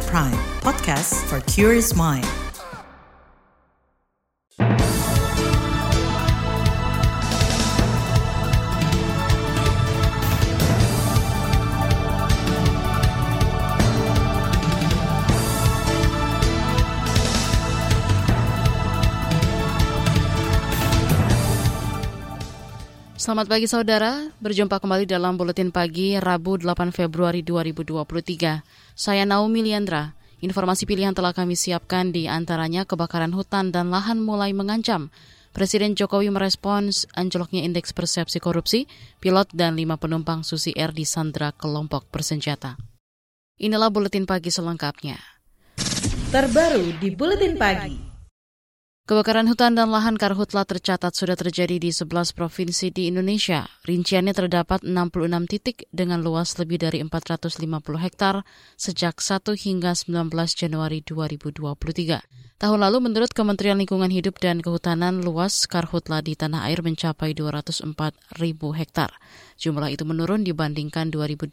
At Prime, podcast for curious mind. Selamat pagi saudara, berjumpa kembali dalam Buletin Pagi Rabu 8 Februari 2023. Saya Naomi Liandra. Informasi pilihan telah kami siapkan di antaranya kebakaran hutan dan lahan mulai mengancam. Presiden Jokowi merespons anjloknya indeks persepsi korupsi, pilot dan lima penumpang Susi Air di Sandra kelompok bersenjata. Inilah Buletin Pagi selengkapnya. Terbaru di Buletin Pagi. Kebakaran hutan dan lahan karhutla tercatat sudah terjadi di 11 provinsi di Indonesia. Rinciannya terdapat 66 titik dengan luas lebih dari 450 hektar sejak 1 hingga 19 Januari 2023. Tahun lalu menurut Kementerian Lingkungan Hidup dan Kehutanan luas karhutla di tanah air mencapai 204 ribu hektar. Jumlah itu menurun dibandingkan 2021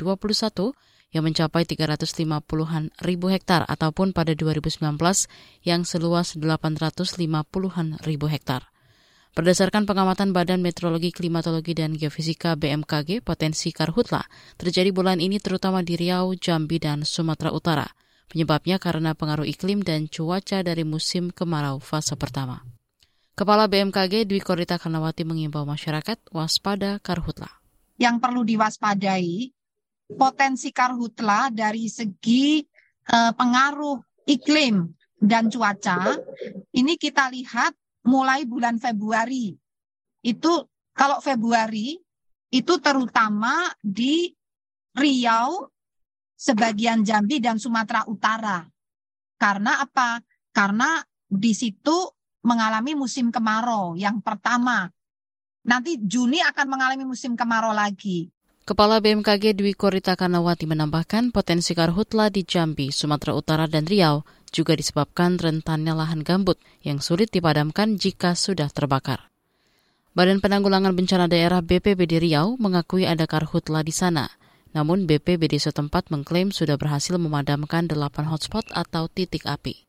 yang mencapai 350-an ribu hektar ataupun pada 2019 yang seluas 850-an ribu hektar. Berdasarkan pengamatan Badan Meteorologi, Klimatologi, dan Geofisika BMKG, potensi karhutla terjadi bulan ini terutama di Riau, Jambi, dan Sumatera Utara. Penyebabnya karena pengaruh iklim dan cuaca dari musim kemarau fase pertama. Kepala BMKG Dwi Korita Karnawati mengimbau masyarakat waspada karhutla. Yang perlu diwaspadai potensi karhutla dari segi uh, pengaruh iklim dan cuaca ini kita lihat mulai bulan Februari. Itu kalau Februari itu terutama di Riau, sebagian Jambi dan Sumatera Utara. Karena apa? Karena di situ mengalami musim kemarau yang pertama. Nanti Juni akan mengalami musim kemarau lagi. Kepala BMKG Dwi Korita Kanawati menambahkan potensi karhutla di Jambi, Sumatera Utara, dan Riau juga disebabkan rentannya lahan gambut yang sulit dipadamkan jika sudah terbakar. Badan Penanggulangan Bencana Daerah BPBD Riau mengakui ada karhutla di sana. Namun BPBD setempat mengklaim sudah berhasil memadamkan delapan hotspot atau titik api.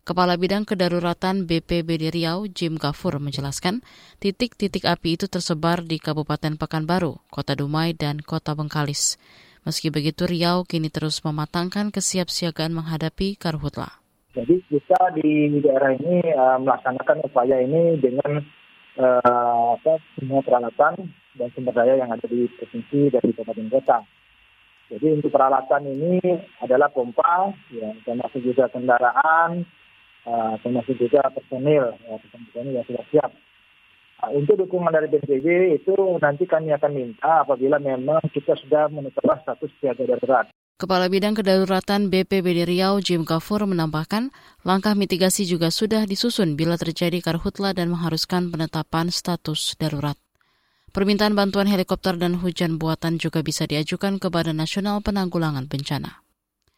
Kepala Bidang Kedaruratan BPBD Riau, Jim Gafur, menjelaskan titik-titik api itu tersebar di Kabupaten Pekanbaru, Kota Dumai, dan Kota Bengkalis. Meski begitu, Riau kini terus mematangkan kesiapsiagaan menghadapi karhutla. Jadi kita di daerah ini uh, melaksanakan upaya ini dengan uh, apa, semua peralatan dan sumber daya yang ada di provinsi dan di kabupaten kota. Jadi untuk peralatan ini adalah pompa, ya, termasuk juga kendaraan, uh, termasuk juga personil, ya, personil yang sudah siap. Uh, untuk dukungan dari BNPB itu nanti kami akan minta apabila memang kita sudah menetapkan status siaga darurat. Kepala Bidang Kedaruratan BPBD Riau Jim Kafur menambahkan, langkah mitigasi juga sudah disusun bila terjadi karhutla dan mengharuskan penetapan status darurat. Permintaan bantuan helikopter dan hujan buatan juga bisa diajukan ke Badan Nasional Penanggulangan Bencana.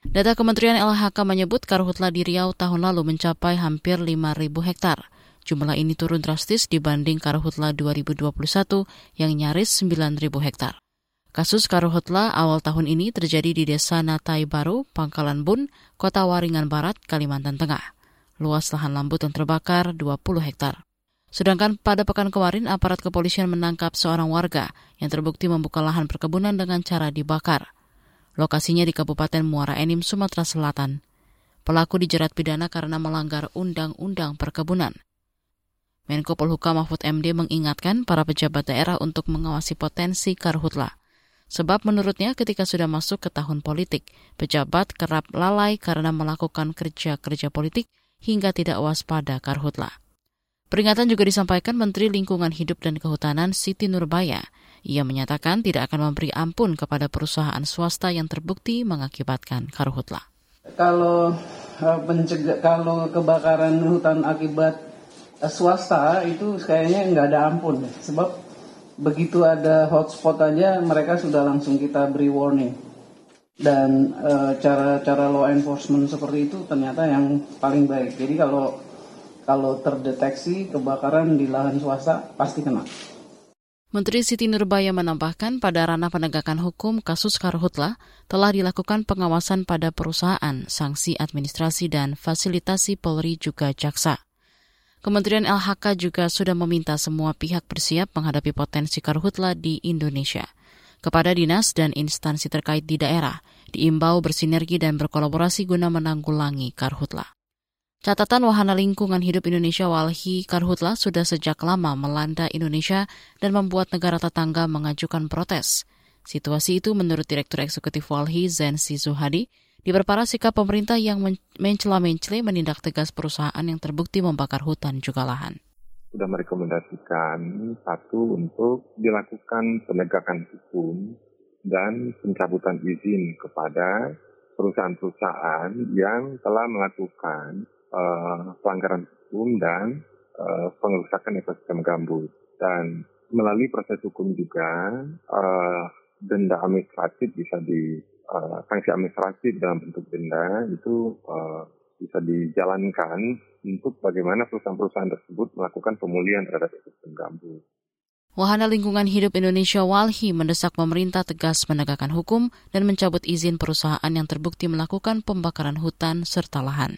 Data Kementerian LHK menyebut karhutla di Riau tahun lalu mencapai hampir 5.000 hektar. Jumlah ini turun drastis dibanding karhutla 2021 yang nyaris 9.000 hektar. Kasus karhutla awal tahun ini terjadi di Desa Natai Baru, Pangkalan Bun, Kota Waringan Barat, Kalimantan Tengah. Luas lahan lambut yang terbakar 20 hektar. Sedangkan pada pekan kemarin, aparat kepolisian menangkap seorang warga yang terbukti membuka lahan perkebunan dengan cara dibakar. Lokasinya di Kabupaten Muara Enim, Sumatera Selatan. Pelaku dijerat pidana karena melanggar Undang-Undang Perkebunan. Menko Polhukam Mahfud MD mengingatkan para pejabat daerah untuk mengawasi potensi karhutla. Sebab menurutnya ketika sudah masuk ke tahun politik, pejabat kerap lalai karena melakukan kerja-kerja politik hingga tidak waspada karhutla. Peringatan juga disampaikan Menteri Lingkungan Hidup dan Kehutanan Siti Nurbaya ia menyatakan tidak akan memberi ampun kepada perusahaan swasta yang terbukti mengakibatkan karhutla. Kalau eh, pencegah, kalau kebakaran hutan akibat eh, swasta itu kayaknya nggak ada ampun, sebab begitu ada hotspot aja mereka sudah langsung kita beri warning. Dan eh, cara-cara law enforcement seperti itu ternyata yang paling baik. Jadi kalau kalau terdeteksi kebakaran di lahan swasta pasti kena. Menteri Siti Nurbaya menambahkan pada ranah penegakan hukum kasus karhutla telah dilakukan pengawasan pada perusahaan, sanksi administrasi dan fasilitasi Polri juga jaksa. Kementerian LHK juga sudah meminta semua pihak bersiap menghadapi potensi karhutla di Indonesia. Kepada dinas dan instansi terkait di daerah, diimbau bersinergi dan berkolaborasi guna menanggulangi karhutla. Catatan Wahana Lingkungan Hidup Indonesia Walhi Karhutla sudah sejak lama melanda Indonesia dan membuat negara tetangga mengajukan protes. Situasi itu menurut Direktur Eksekutif Walhi Zensi Zuhadi diperparah sikap pemerintah yang mencela-mencela menindak tegas perusahaan yang terbukti membakar hutan juga lahan. Sudah merekomendasikan satu untuk dilakukan penegakan hukum dan pencabutan izin kepada perusahaan-perusahaan yang telah melakukan uh, pelanggaran hukum dan uh, pengerusakan ekosistem gambut. Dan melalui proses hukum juga uh, denda administratif bisa di uh, sanksi administratif dalam bentuk denda itu uh, bisa dijalankan untuk bagaimana perusahaan-perusahaan tersebut melakukan pemulihan terhadap ekosistem gambut. Wahana Lingkungan Hidup Indonesia Walhi mendesak pemerintah tegas menegakkan hukum dan mencabut izin perusahaan yang terbukti melakukan pembakaran hutan serta lahan.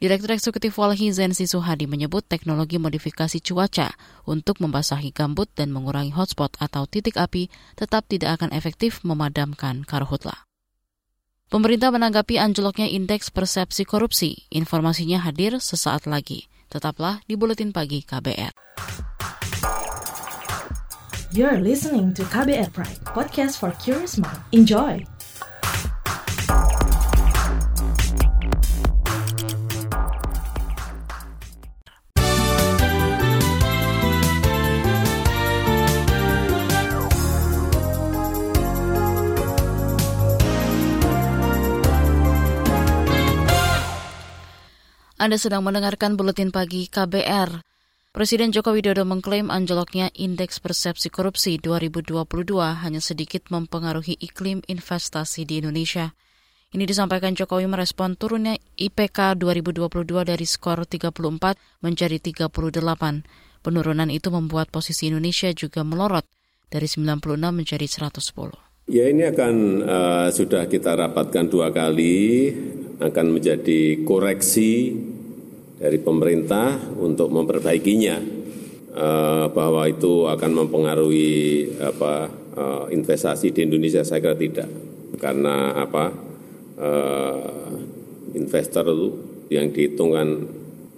Direktur Eksekutif Walhi Zensi Suhadi menyebut teknologi modifikasi cuaca untuk membasahi gambut dan mengurangi hotspot atau titik api tetap tidak akan efektif memadamkan karhutla. Pemerintah menanggapi anjloknya indeks persepsi korupsi. Informasinya hadir sesaat lagi. Tetaplah di Buletin Pagi KBR. You're listening to KBR Pride, podcast for curious mind. Enjoy! Anda sedang mendengarkan buletin pagi KBR. Presiden Joko Widodo mengklaim anjloknya indeks persepsi korupsi 2022 hanya sedikit mempengaruhi iklim investasi di Indonesia. Ini disampaikan Jokowi merespon turunnya IPK 2022 dari skor 34 menjadi 38. Penurunan itu membuat posisi Indonesia juga melorot dari 96 menjadi 110. Ya ini akan uh, sudah kita rapatkan dua kali, akan menjadi koreksi dari pemerintah untuk memperbaikinya. Uh, bahwa itu akan mempengaruhi apa uh, investasi di Indonesia saya kira tidak. Karena apa uh, investor itu yang dihitungkan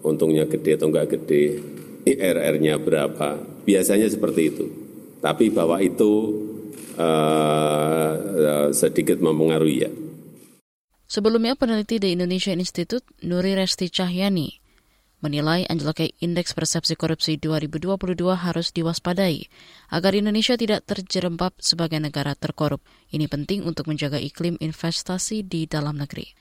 untungnya gede atau enggak gede IRR-nya berapa. Biasanya seperti itu. Tapi bahwa itu sedikit mempengaruhi ya. Sebelumnya peneliti di Indonesia Institute Nuri Resti Cahyani menilai anjloknya indeks persepsi korupsi 2022 harus diwaspadai agar Indonesia tidak terjerembab sebagai negara terkorup. Ini penting untuk menjaga iklim investasi di dalam negeri.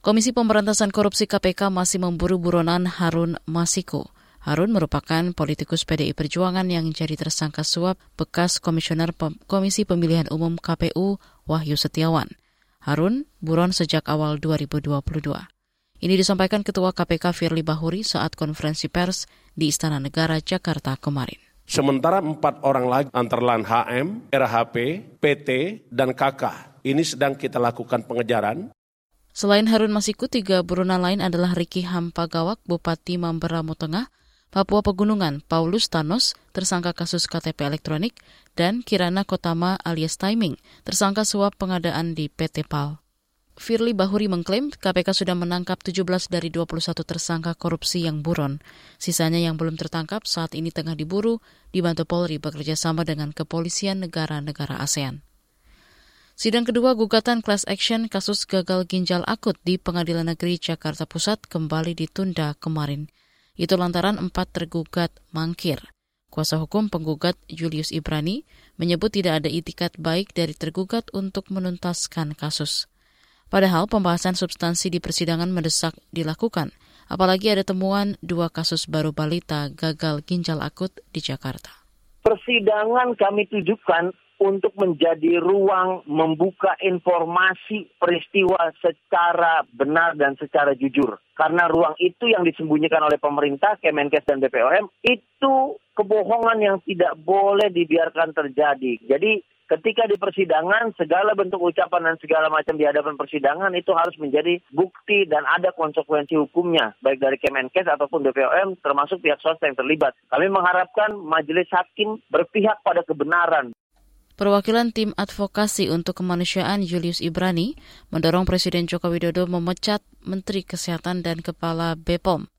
Komisi Pemberantasan Korupsi KPK masih memburu buronan Harun Masiku. Harun merupakan politikus PDI Perjuangan yang jadi tersangka suap bekas Komisioner Komisi Pemilihan Umum KPU Wahyu Setiawan. Harun buron sejak awal 2022. Ini disampaikan Ketua KPK Firly Bahuri saat konferensi pers di Istana Negara Jakarta kemarin. Sementara empat orang lagi antara lain HM, RHP, PT, dan KK ini sedang kita lakukan pengejaran. Selain Harun Masiku, tiga buronan lain adalah Riki Hampagawak, Bupati Mamberamo Tengah, Papua Pegunungan, Paulus Thanos, tersangka kasus KTP elektronik, dan Kirana Kotama alias Timing, tersangka suap pengadaan di PT PAL. Firly Bahuri mengklaim KPK sudah menangkap 17 dari 21 tersangka korupsi yang buron. Sisanya yang belum tertangkap saat ini tengah diburu, dibantu Polri bekerja sama dengan kepolisian negara-negara ASEAN. Sidang kedua gugatan class action kasus gagal ginjal akut di Pengadilan Negeri Jakarta Pusat kembali ditunda kemarin. Itu lantaran empat tergugat mangkir. Kuasa hukum penggugat Julius Ibrani menyebut tidak ada itikat baik dari tergugat untuk menuntaskan kasus. Padahal pembahasan substansi di persidangan mendesak dilakukan, apalagi ada temuan dua kasus baru balita gagal ginjal akut di Jakarta. Persidangan kami tujukan untuk menjadi ruang membuka informasi peristiwa secara benar dan secara jujur. Karena ruang itu yang disembunyikan oleh pemerintah, Kemenkes dan BPOM, itu kebohongan yang tidak boleh dibiarkan terjadi. Jadi ketika di persidangan segala bentuk ucapan dan segala macam di hadapan persidangan itu harus menjadi bukti dan ada konsekuensi hukumnya baik dari Kemenkes ataupun BPOM termasuk pihak swasta yang terlibat. Kami mengharapkan majelis hakim berpihak pada kebenaran Perwakilan tim advokasi untuk kemanusiaan Julius Ibrani mendorong Presiden Joko Widodo memecat Menteri Kesehatan dan Kepala BPOM.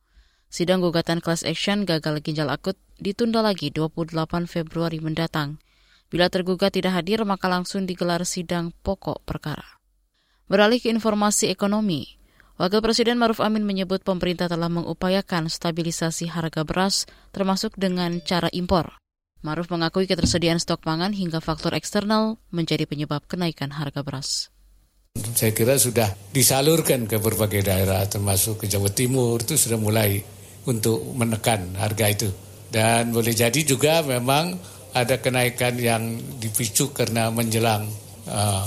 Sidang gugatan class action gagal ginjal akut ditunda lagi 28 Februari mendatang. Bila tergugat tidak hadir, maka langsung digelar sidang pokok perkara. Beralih ke informasi ekonomi, Wakil Presiden Maruf Amin menyebut pemerintah telah mengupayakan stabilisasi harga beras termasuk dengan cara impor. Maruf mengakui ketersediaan stok pangan hingga faktor eksternal menjadi penyebab kenaikan harga beras. Saya kira sudah disalurkan ke berbagai daerah termasuk ke Jawa Timur itu sudah mulai untuk menekan harga itu. Dan boleh jadi juga memang ada kenaikan yang dipicu karena menjelang uh,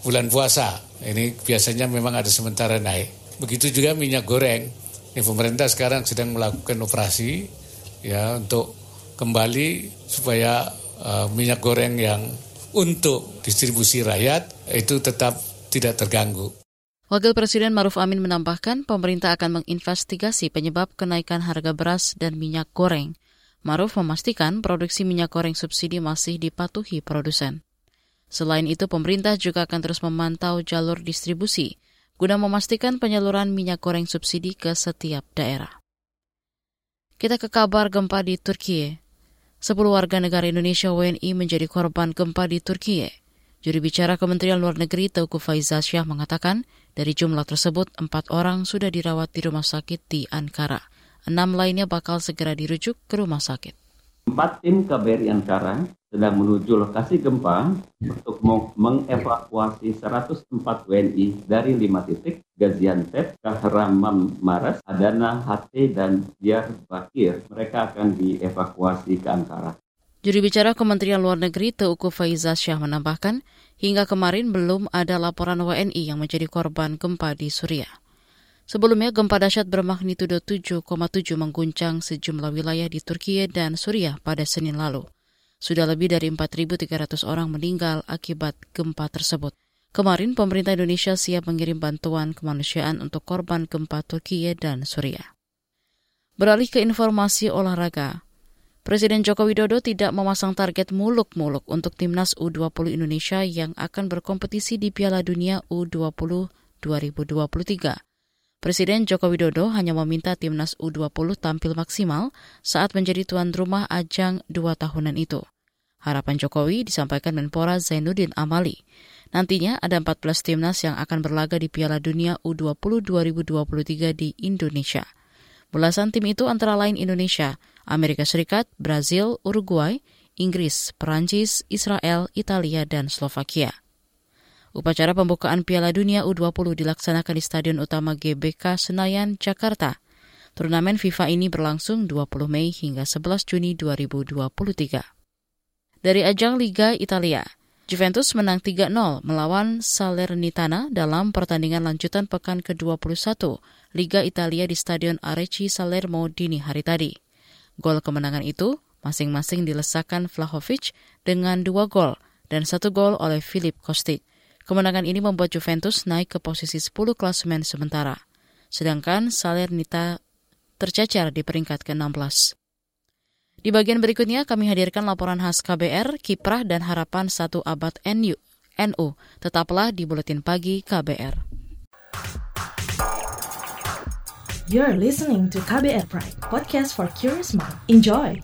bulan puasa. Ini biasanya memang ada sementara naik. Begitu juga minyak goreng. Ini pemerintah sekarang sedang melakukan operasi ya untuk kembali supaya uh, minyak goreng yang untuk distribusi rakyat itu tetap tidak terganggu. Wakil Presiden Maruf Amin menambahkan pemerintah akan menginvestigasi penyebab kenaikan harga beras dan minyak goreng. Maruf memastikan produksi minyak goreng subsidi masih dipatuhi produsen. Selain itu, pemerintah juga akan terus memantau jalur distribusi guna memastikan penyaluran minyak goreng subsidi ke setiap daerah. Kita ke kabar gempa di Turki. Sepuluh warga negara Indonesia WNI menjadi korban gempa di Turki. Juri bicara Kementerian Luar Negeri Teuku Faizasyah mengatakan, dari jumlah tersebut, empat orang sudah dirawat di rumah sakit di Ankara. Enam lainnya bakal segera dirujuk ke rumah sakit. Empat tim KBRI Ankara sedang menuju lokasi gempa untuk mengevakuasi 104 WNI dari lima titik Gaziantep, Kahraman Maras, Adana, Hate, dan Diyarbakir. Mereka akan dievakuasi ke Ankara. Juri bicara Kementerian Luar Negeri Teuku Faiza Syah menambahkan, hingga kemarin belum ada laporan WNI yang menjadi korban gempa di Suriah. Sebelumnya, gempa dahsyat bermagnitudo 7,7 mengguncang sejumlah wilayah di Turki dan Suriah pada Senin lalu. Sudah lebih dari 4.300 orang meninggal akibat gempa tersebut. Kemarin, pemerintah Indonesia siap mengirim bantuan kemanusiaan untuk korban gempa Turkiye dan Suriah. Beralih ke informasi olahraga, Presiden Joko Widodo tidak memasang target muluk-muluk untuk timnas U20 Indonesia yang akan berkompetisi di Piala Dunia U20 2023. Presiden Joko Widodo hanya meminta timnas U20 tampil maksimal saat menjadi tuan rumah ajang dua tahunan itu. Harapan Jokowi disampaikan Menpora Zainuddin Amali. Nantinya ada 14 timnas yang akan berlaga di Piala Dunia U20 2023 di Indonesia. Belasan tim itu antara lain Indonesia, Amerika Serikat, Brazil, Uruguay, Inggris, Perancis, Israel, Italia, dan Slovakia. Upacara pembukaan Piala Dunia U20 dilaksanakan di Stadion Utama GBK Senayan, Jakarta. Turnamen FIFA ini berlangsung 20 Mei hingga 11 Juni 2023. Dari ajang Liga Italia, Juventus menang 3-0 melawan Salernitana dalam pertandingan lanjutan pekan ke-21 Liga Italia di Stadion Areci Salermo dini hari tadi. Gol kemenangan itu masing-masing dilesakan Vlahovic dengan dua gol dan satu gol oleh Filip Kostic. Kemenangan ini membuat Juventus naik ke posisi 10 klasemen sementara, sedangkan Salernita tercacar di peringkat ke-16. Di bagian berikutnya kami hadirkan laporan khas KBR, kiprah dan harapan satu abad NU. NU. Tetaplah di Buletin Pagi KBR. You're listening to KBR Pride, podcast for curious mind. Enjoy!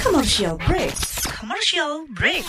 Commercial break. Commercial break.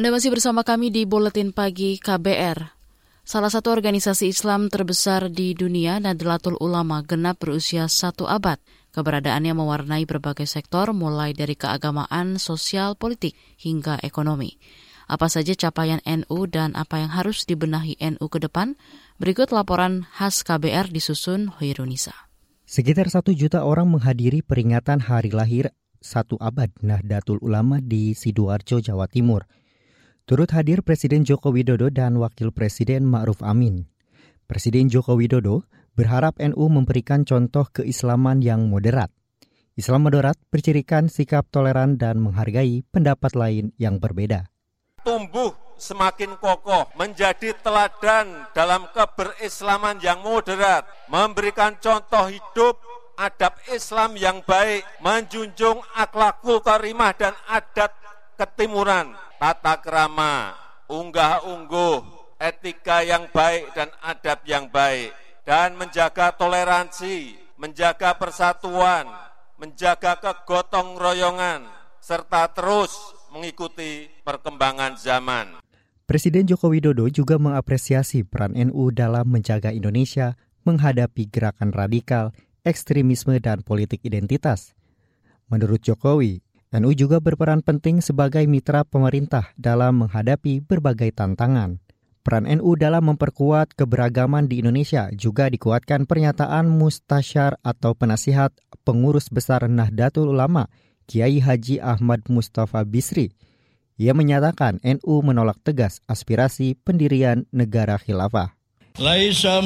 Anda masih bersama kami di Buletin Pagi KBR. Salah satu organisasi Islam terbesar di dunia, Nadlatul Ulama, genap berusia satu abad. Keberadaannya mewarnai berbagai sektor, mulai dari keagamaan, sosial, politik, hingga ekonomi. Apa saja capaian NU dan apa yang harus dibenahi NU ke depan? Berikut laporan khas KBR disusun Hoirunisa. Sekitar satu juta orang menghadiri peringatan hari lahir satu abad Nahdlatul Ulama di Sidoarjo, Jawa Timur – Turut hadir Presiden Joko Widodo dan Wakil Presiden Ma'ruf Amin. Presiden Joko Widodo berharap NU memberikan contoh keislaman yang moderat. Islam moderat bercirikan sikap toleran dan menghargai pendapat lain yang berbeda. Tumbuh semakin kokoh, menjadi teladan dalam keberislaman yang moderat, memberikan contoh hidup adab Islam yang baik, menjunjung akhlakul karimah dan adat ketimuran, tata kerama, unggah-ungguh, etika yang baik dan adab yang baik, dan menjaga toleransi, menjaga persatuan, menjaga kegotong royongan, serta terus mengikuti perkembangan zaman. Presiden Joko Widodo juga mengapresiasi peran NU dalam menjaga Indonesia menghadapi gerakan radikal, ekstremisme, dan politik identitas. Menurut Jokowi, NU juga berperan penting sebagai mitra pemerintah dalam menghadapi berbagai tantangan. Peran NU dalam memperkuat keberagaman di Indonesia juga dikuatkan pernyataan mustasyar atau penasihat pengurus besar Nahdlatul Ulama, Kiai Haji Ahmad Mustafa Bisri. Ia menyatakan NU menolak tegas aspirasi pendirian negara khilafah. Laisa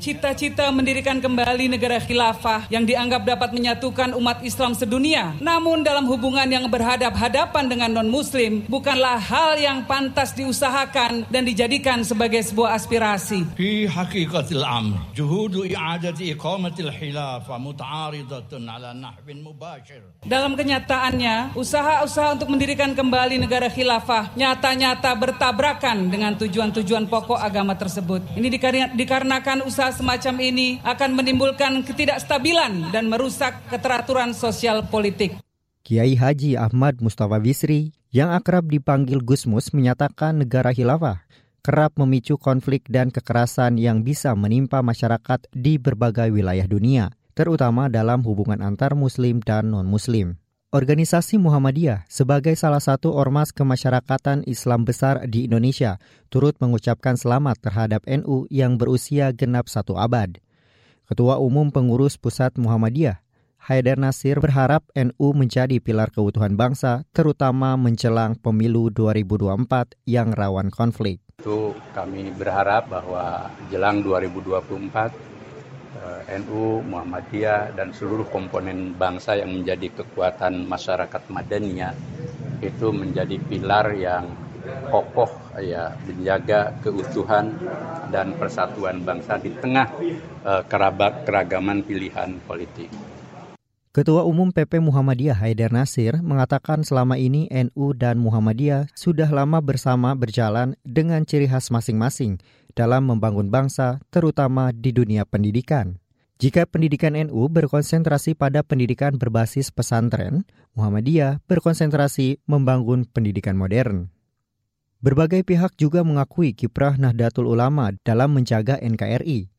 Cita-cita mendirikan kembali negara khilafah yang dianggap dapat menyatukan umat Islam sedunia, namun dalam hubungan yang berhadap-hadapan dengan non-Muslim, bukanlah hal yang pantas diusahakan dan dijadikan sebagai sebuah aspirasi. Fi hakikatil amr, juhudu i'adati iqamatil khilafah muta'aridatun ala nahwin mubashir. Dalam kenyataannya, usaha-usaha untuk mendirikan kembali negara khilafah nyata-nyata bertabrakan dengan tujuan-tujuan pokok agama tersebut. Ini dikarenakan melaksanakan usaha semacam ini akan menimbulkan ketidakstabilan dan merusak keteraturan sosial politik. Kiai Haji Ahmad Mustafa Bisri yang akrab dipanggil Gusmus menyatakan negara khilafah kerap memicu konflik dan kekerasan yang bisa menimpa masyarakat di berbagai wilayah dunia, terutama dalam hubungan antar muslim dan non-muslim. Organisasi Muhammadiyah sebagai salah satu ormas kemasyarakatan Islam besar di Indonesia turut mengucapkan selamat terhadap NU yang berusia genap satu abad. Ketua Umum Pengurus Pusat Muhammadiyah, Haidar Nasir berharap NU menjadi pilar keutuhan bangsa terutama menjelang pemilu 2024 yang rawan konflik. Itu kami berharap bahwa jelang 2024 Eh, NU, Muhammadiyah, dan seluruh komponen bangsa yang menjadi kekuatan masyarakat Madaniyah itu menjadi pilar yang kokoh ya menjaga keutuhan dan persatuan bangsa di tengah uh, kerabat keragaman pilihan politik. Ketua Umum PP Muhammadiyah Haidar Nasir mengatakan selama ini NU dan Muhammadiyah sudah lama bersama berjalan dengan ciri khas masing-masing dalam membangun bangsa, terutama di dunia pendidikan. Jika pendidikan NU berkonsentrasi pada pendidikan berbasis pesantren, Muhammadiyah berkonsentrasi membangun pendidikan modern. Berbagai pihak juga mengakui kiprah Nahdlatul Ulama dalam menjaga NKRI.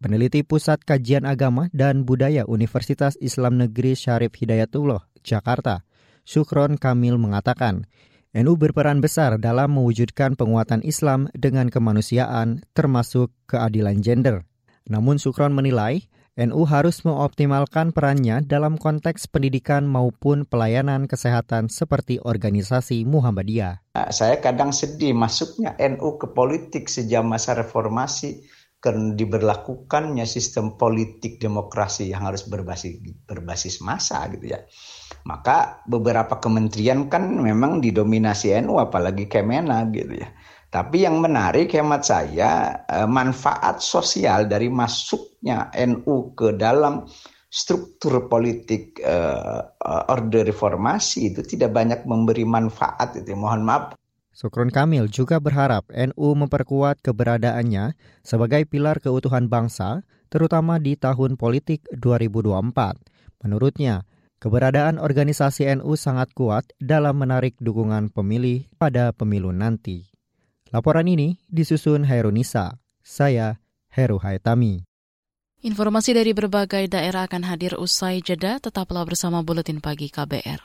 Peneliti Pusat Kajian Agama dan Budaya Universitas Islam Negeri Syarif Hidayatullah, Jakarta, Sukron Kamil mengatakan, NU berperan besar dalam mewujudkan penguatan Islam dengan kemanusiaan, termasuk keadilan gender. Namun Sukron menilai, NU harus mengoptimalkan perannya dalam konteks pendidikan maupun pelayanan kesehatan seperti organisasi Muhammadiyah. Saya kadang sedih masuknya NU ke politik sejak masa reformasi karena diberlakukannya sistem politik demokrasi yang harus berbasis berbasis massa gitu ya. Maka beberapa kementerian kan memang didominasi NU apalagi Kemena gitu ya. Tapi yang menarik hemat saya eh, manfaat sosial dari masuknya NU ke dalam struktur politik uh, orde reformasi itu tidak banyak memberi manfaat itu mohon maaf Sukron Kamil juga berharap NU memperkuat keberadaannya sebagai pilar keutuhan bangsa, terutama di tahun politik 2024. Menurutnya, Keberadaan organisasi NU sangat kuat dalam menarik dukungan pemilih pada pemilu nanti. Laporan ini disusun Hairunisa. Saya Heru Haitami. Informasi dari berbagai daerah akan hadir usai jeda, tetaplah bersama Buletin Pagi KBR.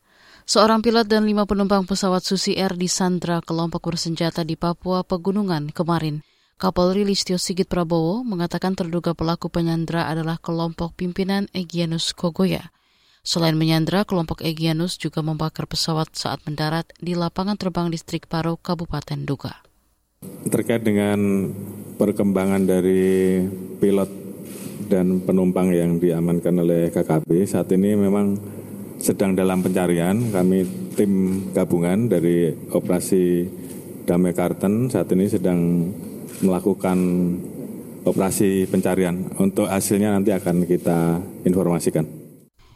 Seorang pilot dan lima penumpang pesawat Susi Air disandra kelompok bersenjata di Papua Pegunungan kemarin. Kapolri Listio Sigit Prabowo mengatakan terduga pelaku penyandra adalah kelompok pimpinan Egyanus Kogoya. Selain menyandra, kelompok Egyanus juga membakar pesawat saat mendarat di lapangan terbang distrik Paro, Kabupaten Duga. Terkait dengan perkembangan dari pilot dan penumpang yang diamankan oleh KKB saat ini memang sedang dalam pencarian. Kami tim gabungan dari operasi Damai Karten saat ini sedang melakukan operasi pencarian. Untuk hasilnya nanti akan kita informasikan.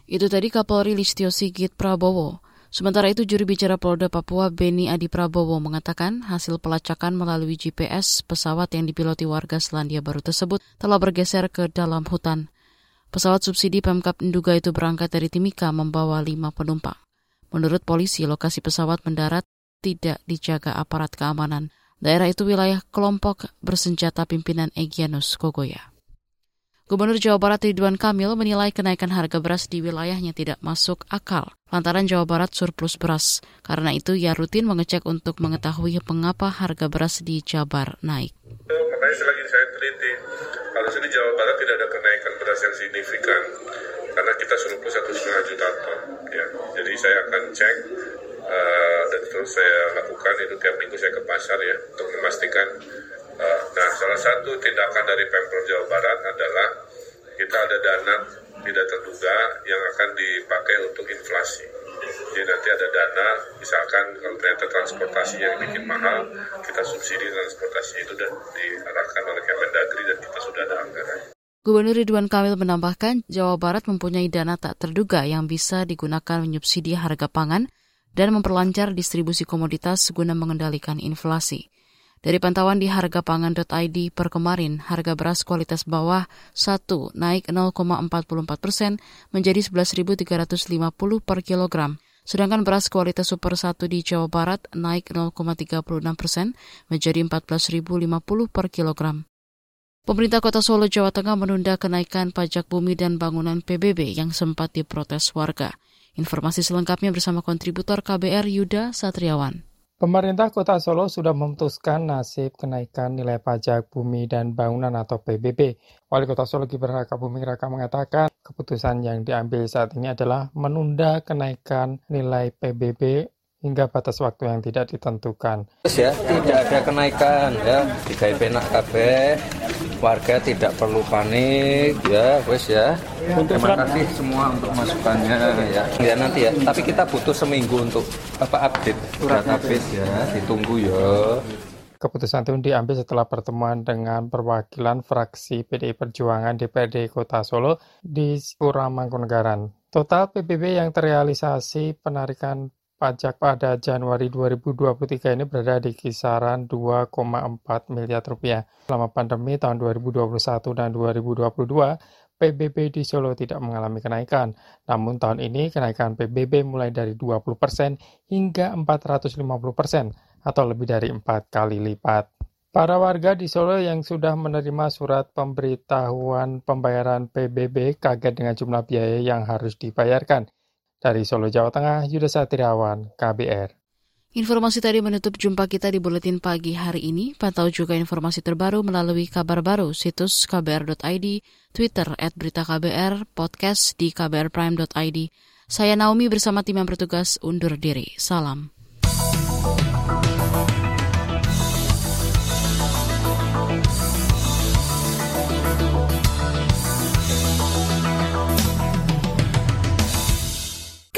Itu tadi Kapolri Listio Sigit Prabowo. Sementara itu juru bicara Polda Papua Beni Adi Prabowo mengatakan hasil pelacakan melalui GPS pesawat yang dipiloti warga Selandia Baru tersebut telah bergeser ke dalam hutan. Pesawat subsidi Pemkap Nduga itu berangkat dari Timika membawa lima penumpang. Menurut polisi, lokasi pesawat mendarat tidak dijaga aparat keamanan. Daerah itu wilayah kelompok bersenjata pimpinan Egyanus Kogoya. Gubernur Jawa Barat Ridwan Kamil menilai kenaikan harga beras di wilayahnya tidak masuk akal lantaran Jawa Barat surplus beras. Karena itu ia rutin mengecek untuk mengetahui mengapa harga beras di Jabar naik. Makanya selagi saya teliti, harusnya di Jawa Barat tidak ada kenaikan beras yang signifikan karena kita surplus satu setengah juta ton. Ya. Jadi saya akan cek uh, dan terus saya lakukan itu tiap minggu saya ke pasar ya untuk memastikan Uh, nah, salah satu tindakan dari Pemprov Jawa Barat adalah kita ada dana tidak terduga yang akan dipakai untuk inflasi. Jadi nanti ada dana, misalkan kalau ternyata transportasi yang bikin mahal, kita subsidi transportasi itu dan diarahkan oleh Kemendagri dan kita sudah ada anggaran. Gubernur Ridwan Kamil menambahkan, Jawa Barat mempunyai dana tak terduga yang bisa digunakan menyubsidi harga pangan dan memperlancar distribusi komoditas guna mengendalikan inflasi. Dari pantauan di hargapangan.id per kemarin, harga beras kualitas bawah 1 naik 0,44 persen menjadi 11.350 per kilogram. Sedangkan beras kualitas super 1 di Jawa Barat naik 0,36 persen menjadi 14.050 per kilogram. Pemerintah Kota Solo, Jawa Tengah menunda kenaikan pajak bumi dan bangunan PBB yang sempat diprotes warga. Informasi selengkapnya bersama kontributor KBR Yuda Satriawan. Pemerintah Kota Solo sudah memutuskan nasib kenaikan nilai pajak bumi dan bangunan atau PBB. Wali Kota Solo Gibran Raka Buming Raka mengatakan keputusan yang diambil saat ini adalah menunda kenaikan nilai PBB hingga batas waktu yang tidak ditentukan. Ya, tidak ada kenaikan ya, tiga penak KB, warga tidak perlu panik ya, wes ya. Terima kasih semua untuk masukannya ya. Ya nanti ya, tapi kita butuh seminggu untuk apa update database ya, ditunggu ya. Keputusan itu diambil setelah pertemuan dengan perwakilan fraksi PDI Perjuangan DPRD Kota Solo di Pura Mangkunegaran. Total PBB yang terrealisasi penarikan pajak pada Januari 2023 ini berada di kisaran 2,4 miliar rupiah. Selama pandemi tahun 2021 dan 2022, PBB di Solo tidak mengalami kenaikan. Namun tahun ini kenaikan PBB mulai dari 20% hingga 450% atau lebih dari empat kali lipat. Para warga di Solo yang sudah menerima surat pemberitahuan pembayaran PBB kaget dengan jumlah biaya yang harus dibayarkan. Dari Solo, Jawa Tengah, Yuda Satriawan, KBR. Informasi tadi menutup jumpa kita di Buletin Pagi hari ini. Pantau juga informasi terbaru melalui kabar baru situs kbr.id, Twitter at berita KBR, podcast di kbrprime.id. Saya Naomi bersama tim yang bertugas undur diri. Salam.